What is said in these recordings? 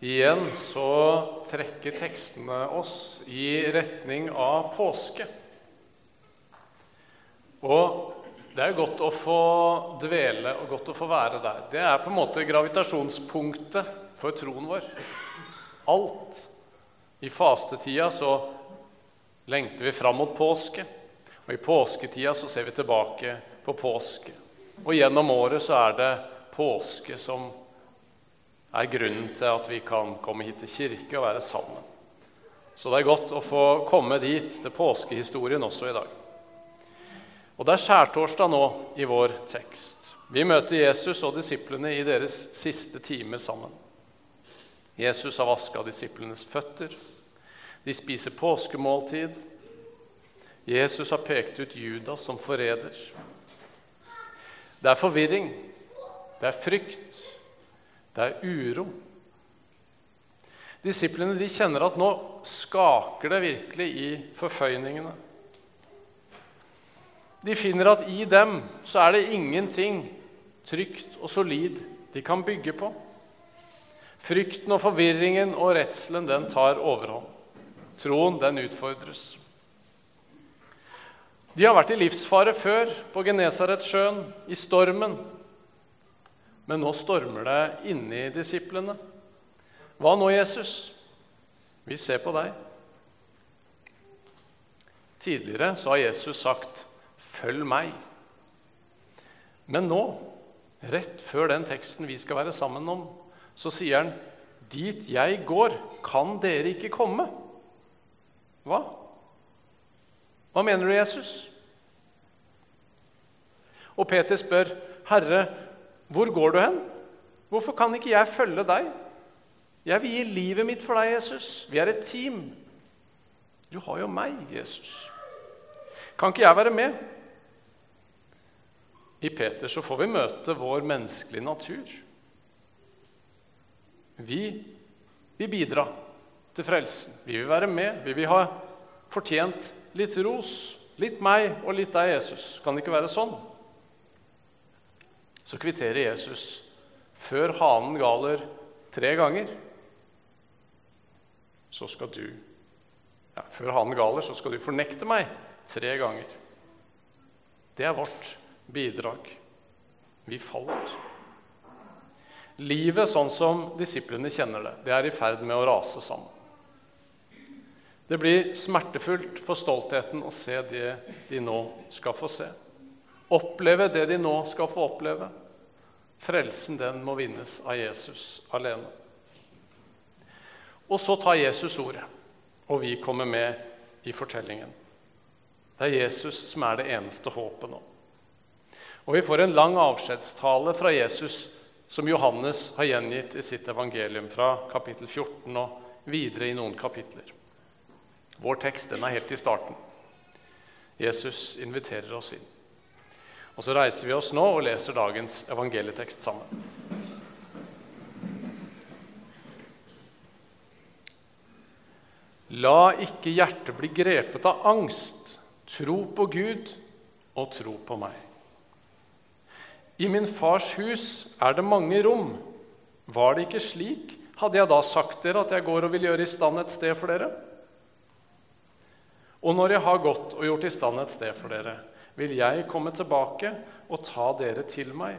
Igjen så trekker tekstene oss i retning av påske. Og det er godt å få dvele og godt å få være der. Det er på en måte gravitasjonspunktet for troen vår. Alt. I fastetida så lengter vi fram mot påske, og i påsketida så ser vi tilbake på påske. Og gjennom året så er det påske som er grunnen til at vi kan komme hit til kirke og være sammen. Så det er godt å få komme dit til påskehistorien også i dag. Og det er skjærtorsdag nå i vår tekst. Vi møter Jesus og disiplene i deres siste time sammen. Jesus har vaska disiplenes føtter. De spiser påskemåltid. Jesus har pekt ut Judas som forræder. Det er forvirring, det er frykt, det er uro. Disiplene de kjenner at nå skaker det virkelig i forføyningene. De finner at i dem så er det ingenting trygt og solid de kan bygge på. Frykten og forvirringen og redselen den tar overhånd. Troen den utfordres. De har vært i livsfare før, på Genesaretsjøen, i stormen. Men nå stormer det inni disiplene. Hva nå, Jesus? Vi ser på deg. Tidligere så har Jesus sagt 'følg meg'. Men nå, rett før den teksten vi skal være sammen om, så sier han 'dit jeg går, kan dere ikke komme'. Hva? Hva mener du, Jesus? Og Peter spør, 'Herre, hvor går du hen? Hvorfor kan ikke jeg følge deg?' 'Jeg vil gi livet mitt for deg, Jesus. Vi er et team.' 'Du har jo meg, Jesus. Kan ikke jeg være med?' I Peter så får vi møte vår menneskelige natur. Vi vil bidra til frelsen. Vi vil være med. Vi vil ha fortjent litt ros. Litt meg og litt deg, Jesus. Kan det ikke være sånn? Så kvitterer Jesus før hanen galer tre ganger. Så skal du ja, Før hanen galer, så skal du fornekte meg tre ganger. Det er vårt bidrag. Vi faller. Livet sånn som disiplene kjenner det, det er i ferd med å rase sammen. Det blir smertefullt for stoltheten å se det de nå skal få se. Oppleve det de nå skal få oppleve. Frelsen, den må vinnes av Jesus alene. Og så tar Jesus ordet, og vi kommer med i fortellingen. Det er Jesus som er det eneste håpet nå. Og vi får en lang avskjedstale fra Jesus som Johannes har gjengitt i sitt evangelium fra kapittel 14 og videre i noen kapitler. Vår tekst den er helt i starten. Jesus inviterer oss inn. Og Så reiser vi oss nå og leser dagens evangelietekst sammen. La ikke hjertet bli grepet av angst. Tro på Gud og tro på meg. I min fars hus er det mange rom. Var det ikke slik, hadde jeg da sagt dere at jeg går og vil gjøre i stand et sted for dere? Og når jeg har gått og gjort i stand et sted for dere, vil jeg komme tilbake og ta dere til meg,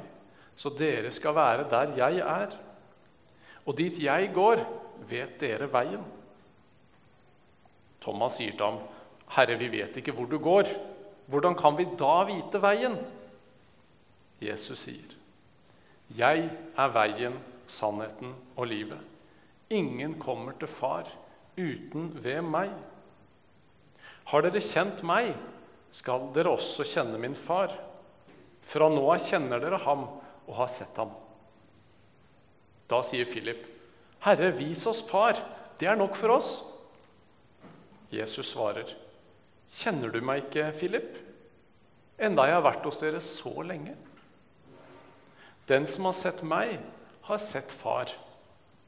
så dere skal være der jeg er. Og dit jeg går, vet dere veien. Thomas sier til ham, 'Herre, vi vet ikke hvor du går. Hvordan kan vi da vite veien?' Jesus sier, 'Jeg er veien, sannheten og livet.' Ingen kommer til Far uten ved meg. Har dere kjent meg, skal dere også kjenne min far. Fra nå av kjenner dere ham og har sett ham. Da sier Philip, 'Herre, vis oss far. Det er nok for oss.' Jesus svarer, 'Kjenner du meg ikke, Philip, enda jeg har vært hos dere så lenge?' Den som har sett meg, har sett far.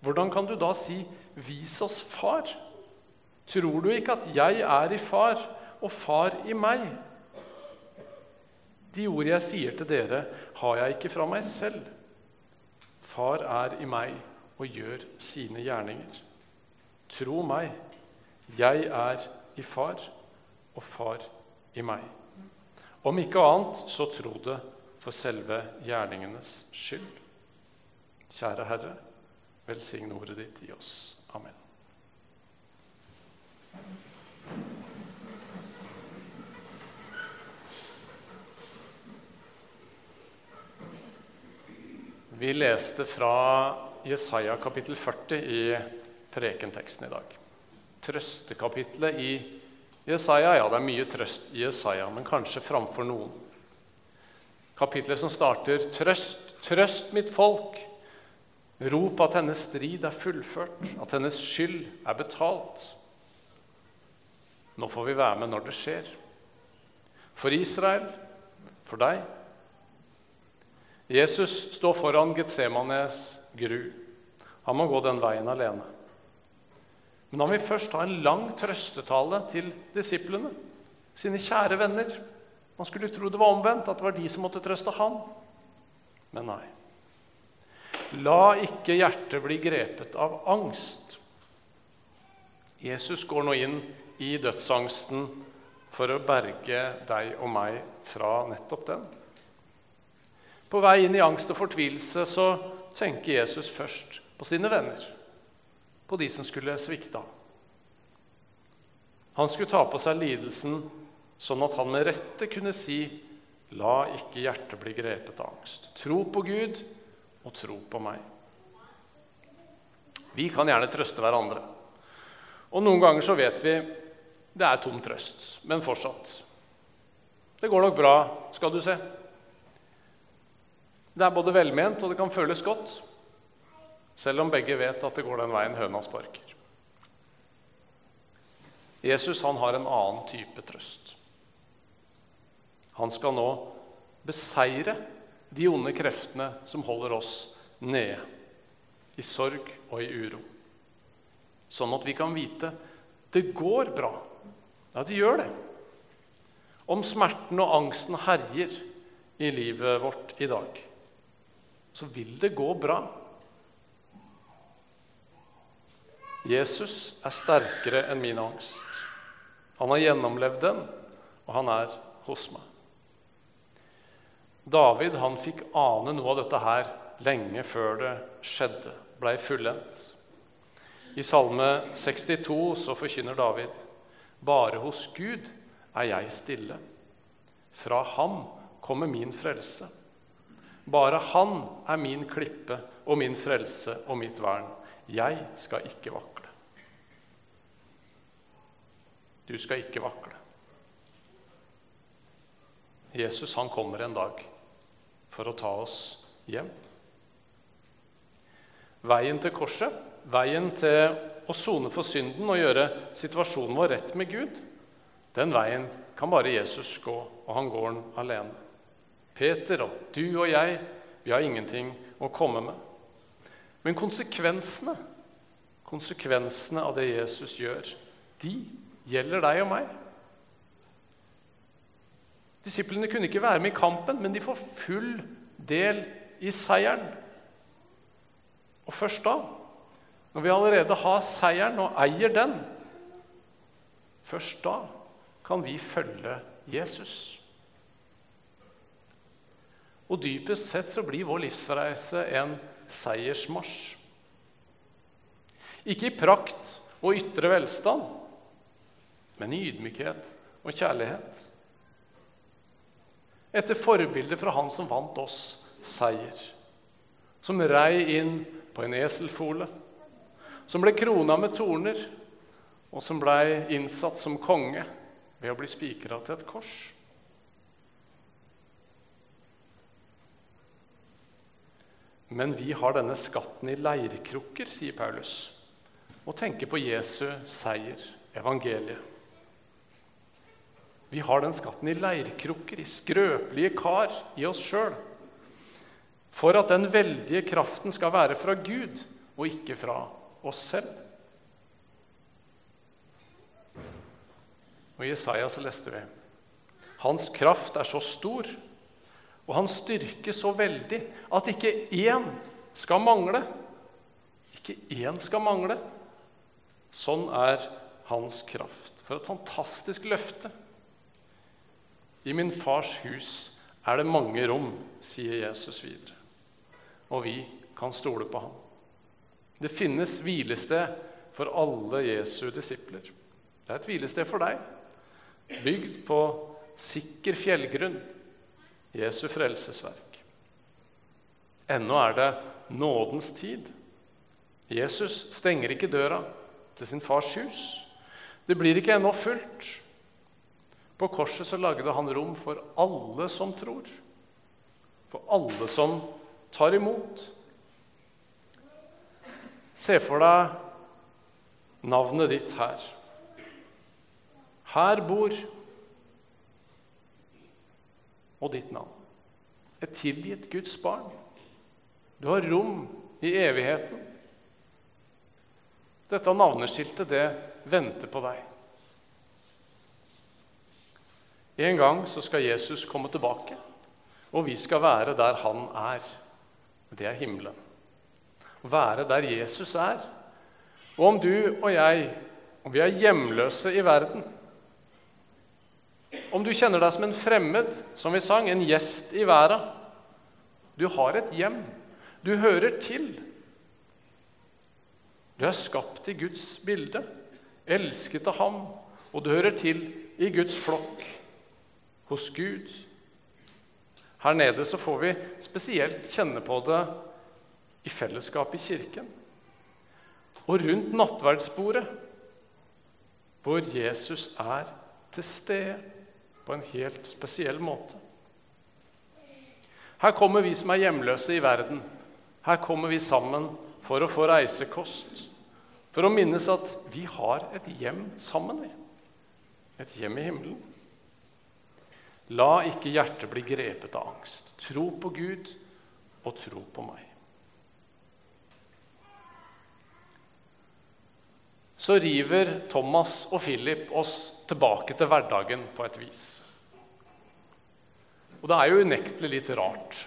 Hvordan kan du da si, 'Vis oss far'? Tror du ikke at jeg er i far, og far i meg? De ord jeg sier til dere, har jeg ikke fra meg selv. Far er i meg, og gjør sine gjerninger. Tro meg, jeg er i far, og far i meg. Om ikke annet, så tro det for selve gjerningenes skyld. Kjære Herre, velsigne ordet ditt i oss. Amen. Vi leste fra Jesaja kapittel 40 i prekenteksten i dag. Trøstekapitlet i Jesaja Ja, det er mye trøst i Jesaja, men kanskje framfor noen. Kapitlet som starter 'Trøst, trøst mitt folk'. Rop at hennes strid er fullført, at hennes skyld er betalt. Nå får vi være med når det skjer. For Israel, for deg Jesus står foran Getsemanes gru. Han må gå den veien alene. Men han vil først ha en lang trøstetale til disiplene, sine kjære venner. Man skulle tro det var omvendt, at det var de som måtte trøste han. Men nei. La ikke hjertet bli grepet av angst. Jesus går nå inn i dødsangsten for å berge deg og meg fra nettopp den. På vei inn i angst og fortvilelse så tenker Jesus først på sine venner, på de som skulle svikte ham. Han skulle ta på seg lidelsen sånn at han med rette kunne si La ikke hjertet bli grepet av angst. Tro på Gud og tro på meg. Vi kan gjerne trøste hverandre. Og noen ganger så vet vi det er tom trøst, men fortsatt. Det går nok bra, skal du se. Det er både velment og det kan føles godt, selv om begge vet at det går den veien høna sparker. Jesus han har en annen type trøst. Han skal nå beseire de onde kreftene som holder oss nede, i sorg og i uro. Sånn at vi kan vite det går bra. Ja, det gjør det. Om smerten og angsten herjer i livet vårt i dag så vil det gå bra. Jesus er sterkere enn min angst. Han har gjennomlevd den, og han er hos meg. David han fikk ane noe av dette her lenge før det skjedde, blei fullendt. I Salme 62 så forkynner David.: Bare hos Gud er jeg stille. Fra ham kommer min frelse. Bare han er min klippe og min frelse og mitt vern. Jeg skal ikke vakle. Du skal ikke vakle. Jesus han kommer en dag for å ta oss hjem. Veien til korset, veien til å sone for synden og gjøre situasjonen vår rett med Gud, den veien kan bare Jesus gå, og han går den alene. Peter og du og jeg, vi har ingenting å komme med. Men konsekvensene, konsekvensene av det Jesus gjør, de gjelder deg og meg. Disiplene kunne ikke være med i kampen, men de får full del i seieren. Og først da, når vi allerede har seieren og eier den, først da kan vi følge Jesus. Og dypest sett så blir vår livsreise en seiersmarsj. Ikke i prakt og ytre velstand, men i ydmykhet og kjærlighet. Etter forbildet fra han som vant oss seier. Som rei inn på en eselfole, som ble krona med torner, og som blei innsatt som konge ved å bli spikra til et kors. Men vi har denne skatten i leirkrukker, sier Paulus, og tenker på Jesu seier, evangeliet. Vi har den skatten i leirkrukker, i skrøpelige kar, i oss sjøl. For at den veldige kraften skal være fra Gud og ikke fra oss selv. Og I Jesaja så leste vi Hans kraft er så stor og hans styrke så veldig at ikke én skal mangle. Ikke én skal mangle. Sånn er hans kraft. For et fantastisk løfte. I min fars hus er det mange rom, sier Jesus videre. Og vi kan stole på ham. Det finnes hvilested for alle Jesu disipler. Det er et hvilested for deg, bygd på sikker fjellgrunn, Jesu frelsesverk. Ennå er det nådens tid. Jesus stenger ikke døra til sin fars hus. Det blir ikke ennå fullt. På korset så lagde han rom for alle som tror. For alle som tar imot. Se for deg navnet ditt her. Her bor og ditt navn. Et tilgitt Guds barn. Du har rom i evigheten. Dette navneskiltet, det venter på deg. En gang så skal Jesus komme tilbake, og vi skal være der han er. Det er himmelen. Være der Jesus er. Og om du og jeg, om vi er hjemløse i verden Om du kjenner deg som en fremmed, som vi sang, en gjest i verden Du har et hjem. Du hører til. Du er skapt i Guds bilde, elsket av Ham, og du hører til i Guds flokk, hos Gud. Her nede så får vi spesielt kjenne på det i fellesskap i kirken. Og rundt nattverdsbordet, hvor Jesus er til stede en helt spesiell måte. Her kommer vi som er hjemløse i verden. Her kommer vi sammen for å få reisekost. For å minnes at vi har et hjem sammen. Et hjem i himmelen. La ikke hjertet bli grepet av angst. Tro på Gud og tro på meg. Så river Thomas og Philip oss tilbake til hverdagen på et vis. Og det er jo unektelig litt rart.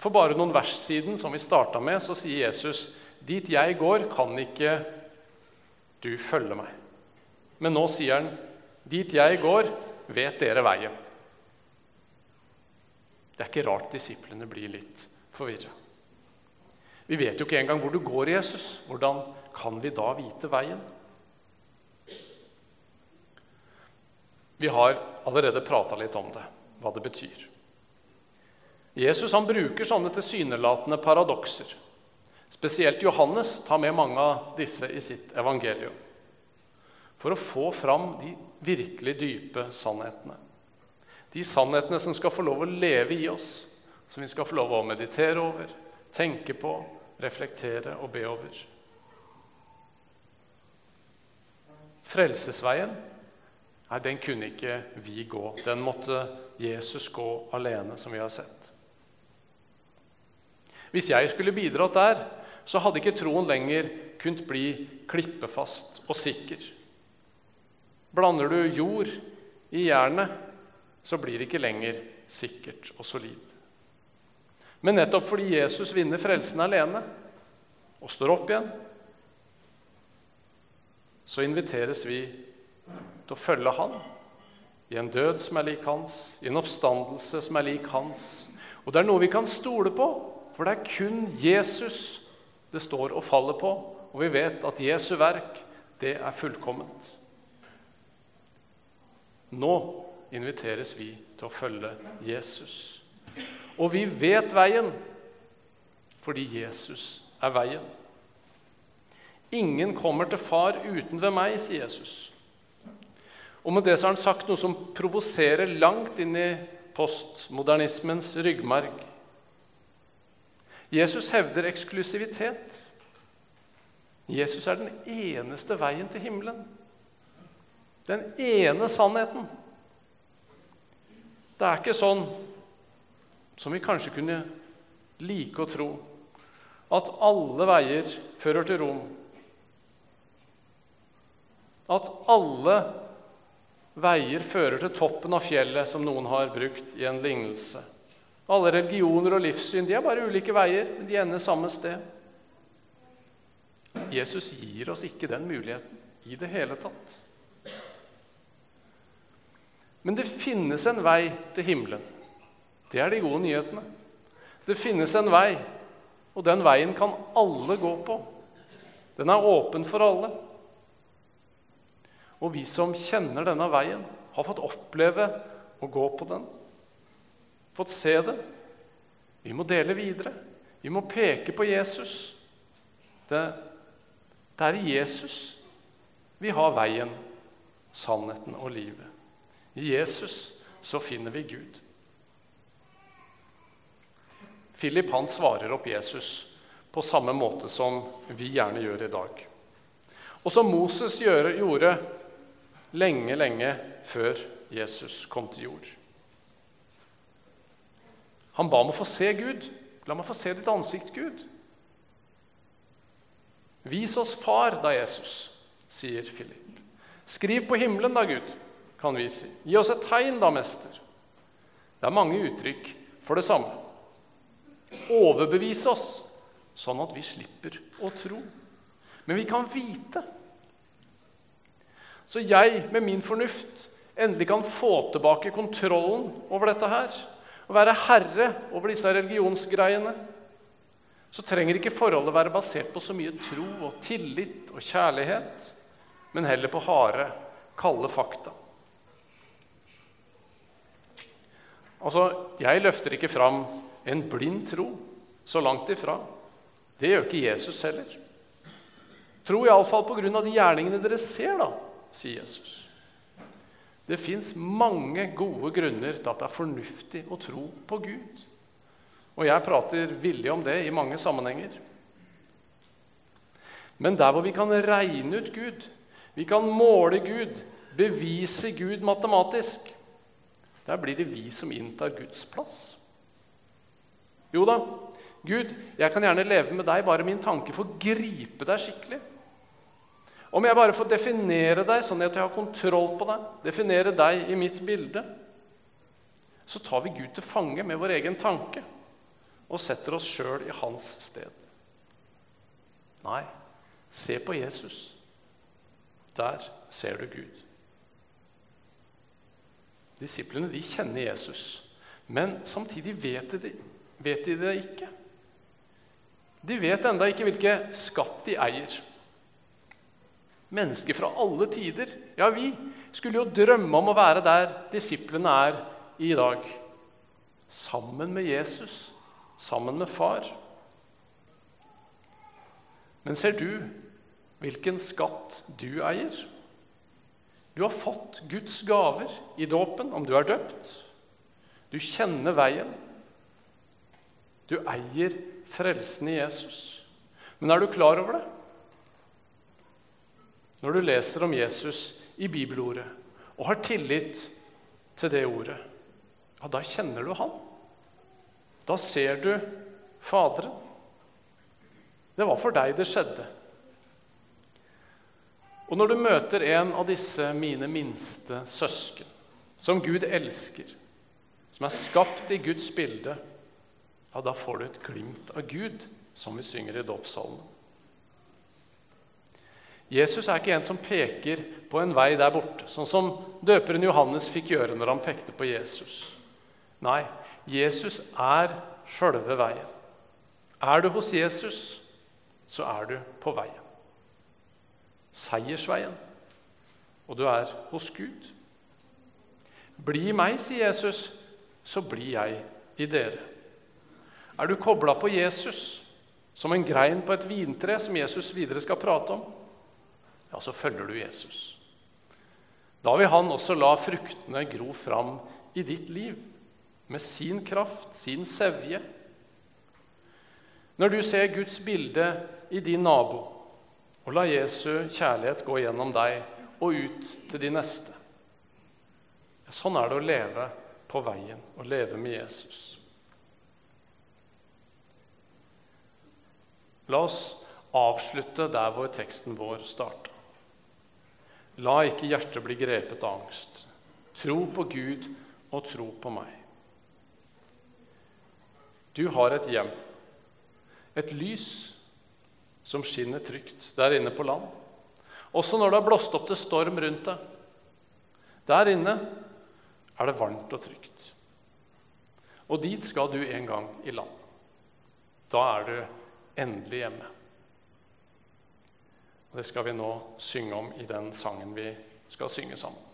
For bare noen vers siden, som vi starta med, så sier Jesus Dit jeg går, kan ikke du følge meg. Men nå sier han, dit jeg går, vet dere veien. Det er ikke rart disiplene blir litt forvirra. Vi vet jo ikke engang hvor du går, Jesus. Hvordan kan vi da vite veien? Vi har allerede prata litt om det, hva det betyr. Jesus han bruker sånne tilsynelatende paradokser. Spesielt Johannes tar med mange av disse i sitt evangelium for å få fram de virkelig dype sannhetene. De sannhetene som skal få lov å leve i oss, som vi skal få lov å meditere over, tenke på, reflektere og be over. Frelsesveien nei, den kunne ikke vi gå. Den måtte Jesus gå alene, som vi har sett. Hvis jeg skulle bidratt der, så hadde ikke troen lenger kunnet bli klippefast og sikker. Blander du jord i jernet, så blir det ikke lenger sikkert og solid. Men nettopp fordi Jesus vinner frelsen alene og står opp igjen, så inviteres vi til å følge Han i en død som er lik hans, i en oppstandelse som er lik hans. Og det er noe vi kan stole på, for det er kun Jesus det står og faller på, og vi vet at Jesu verk, det er fullkomment. Nå inviteres vi til å følge Jesus. Og vi vet veien fordi Jesus er veien. Ingen kommer til Far uten ved meg, sier Jesus. Og med det så har han sagt noe som provoserer langt inn i postmodernismens ryggmarg. Jesus hevder eksklusivitet. Jesus er den eneste veien til himmelen. Den ene sannheten. Det er ikke sånn som vi kanskje kunne like å tro, at alle veier fører til Rom. At alle veier fører til toppen av fjellet, som noen har brukt i en lignelse. Alle religioner og livssyn de er bare ulike veier, men de ender samme sted. Jesus gir oss ikke den muligheten i det hele tatt. Men det finnes en vei til himmelen. Det er de gode nyhetene. Det finnes en vei, og den veien kan alle gå på. Den er åpen for alle. Og vi som kjenner denne veien, har fått oppleve å gå på den. Fått se det. Vi må dele videre. Vi må peke på Jesus. Det, det er i Jesus vi har veien, sannheten og livet. I Jesus så finner vi Gud. Philip han svarer opp Jesus på samme måte som vi gjerne gjør i dag. Og som Moses gjorde lenge, lenge før Jesus kom til jord. Han ba om å få se Gud. La meg få se ditt ansikt, Gud. Vis oss Far, da, Jesus, sier Philip. Skriv på himmelen, da, Gud, kan vi si. Gi oss et tegn, da, mester. Det er mange uttrykk for det samme. Overbevise oss, sånn at vi slipper å tro. Men vi kan vite. Så jeg, med min fornuft, endelig kan få tilbake kontrollen over dette her. Og være herre over disse religionsgreiene. Så trenger ikke forholdet være basert på så mye tro og tillit og kjærlighet, men heller på harde, kalde fakta. Altså, Jeg løfter ikke fram en blind tro. Så langt ifra. Det gjør ikke Jesus heller. Tro iallfall på grunn av de gjerningene dere ser, da, sier Jesus. Det fins mange gode grunner til at det er fornuftig å tro på Gud. Og jeg prater villig om det i mange sammenhenger. Men der hvor vi kan regne ut Gud, vi kan måle Gud, bevise Gud matematisk, der blir det vi som inntar Guds plass. Jo da, Gud, jeg kan gjerne leve med deg, bare min tanke får gripe deg skikkelig. Om jeg bare får definere deg sånn at jeg har kontroll på deg, definere deg i mitt bilde, så tar vi Gud til fange med vår egen tanke og setter oss sjøl i hans sted. Nei, se på Jesus. Der ser du Gud. Disiplene de kjenner Jesus, men samtidig vet de, vet de det ikke. De vet enda ikke hvilke skatt de eier. Mennesker fra alle tider, ja, vi, skulle jo drømme om å være der disiplene er i dag. Sammen med Jesus, sammen med far. Men ser du hvilken skatt du eier? Du har fått Guds gaver i dåpen om du er døpt. Du kjenner veien. Du eier frelsen i Jesus. Men er du klar over det? Når du leser om Jesus i bibelordet og har tillit til det ordet, ja, da kjenner du han. Da ser du Faderen. Det var for deg det skjedde. Og når du møter en av disse mine minste søsken, som Gud elsker, som er skapt i Guds bilde, ja, da får du et glimt av Gud, som vi synger i dåpssalmen. Jesus er ikke en som peker på en vei der borte, sånn som døperen Johannes fikk gjøre når han pekte på Jesus. Nei, Jesus er sjølve veien. Er du hos Jesus, så er du på veien seiersveien, og du er hos Gud. Bli meg, sier Jesus, så blir jeg i dere. Er du kobla på Jesus som en grein på et vintre, som Jesus videre skal prate om, ja, så følger du Jesus. Da vil han også la fruktene gro fram i ditt liv, med sin kraft, sin sevje. Når du ser Guds bilde i din nabo, og la Jesu kjærlighet gå gjennom deg og ut til de neste. Sånn er det å leve på veien, å leve med Jesus. La oss avslutte der hvor teksten vår starta. La ikke hjertet bli grepet av angst. Tro på Gud og tro på meg. Du har et hjem, et lys som skinner trygt der inne på land. Også når det har blåst opp til storm rundt deg. Der inne er det varmt og trygt. Og dit skal du en gang i land. Da er du hjemme endelig hjemme. Og Det skal vi nå synge om i den sangen vi skal synge sammen.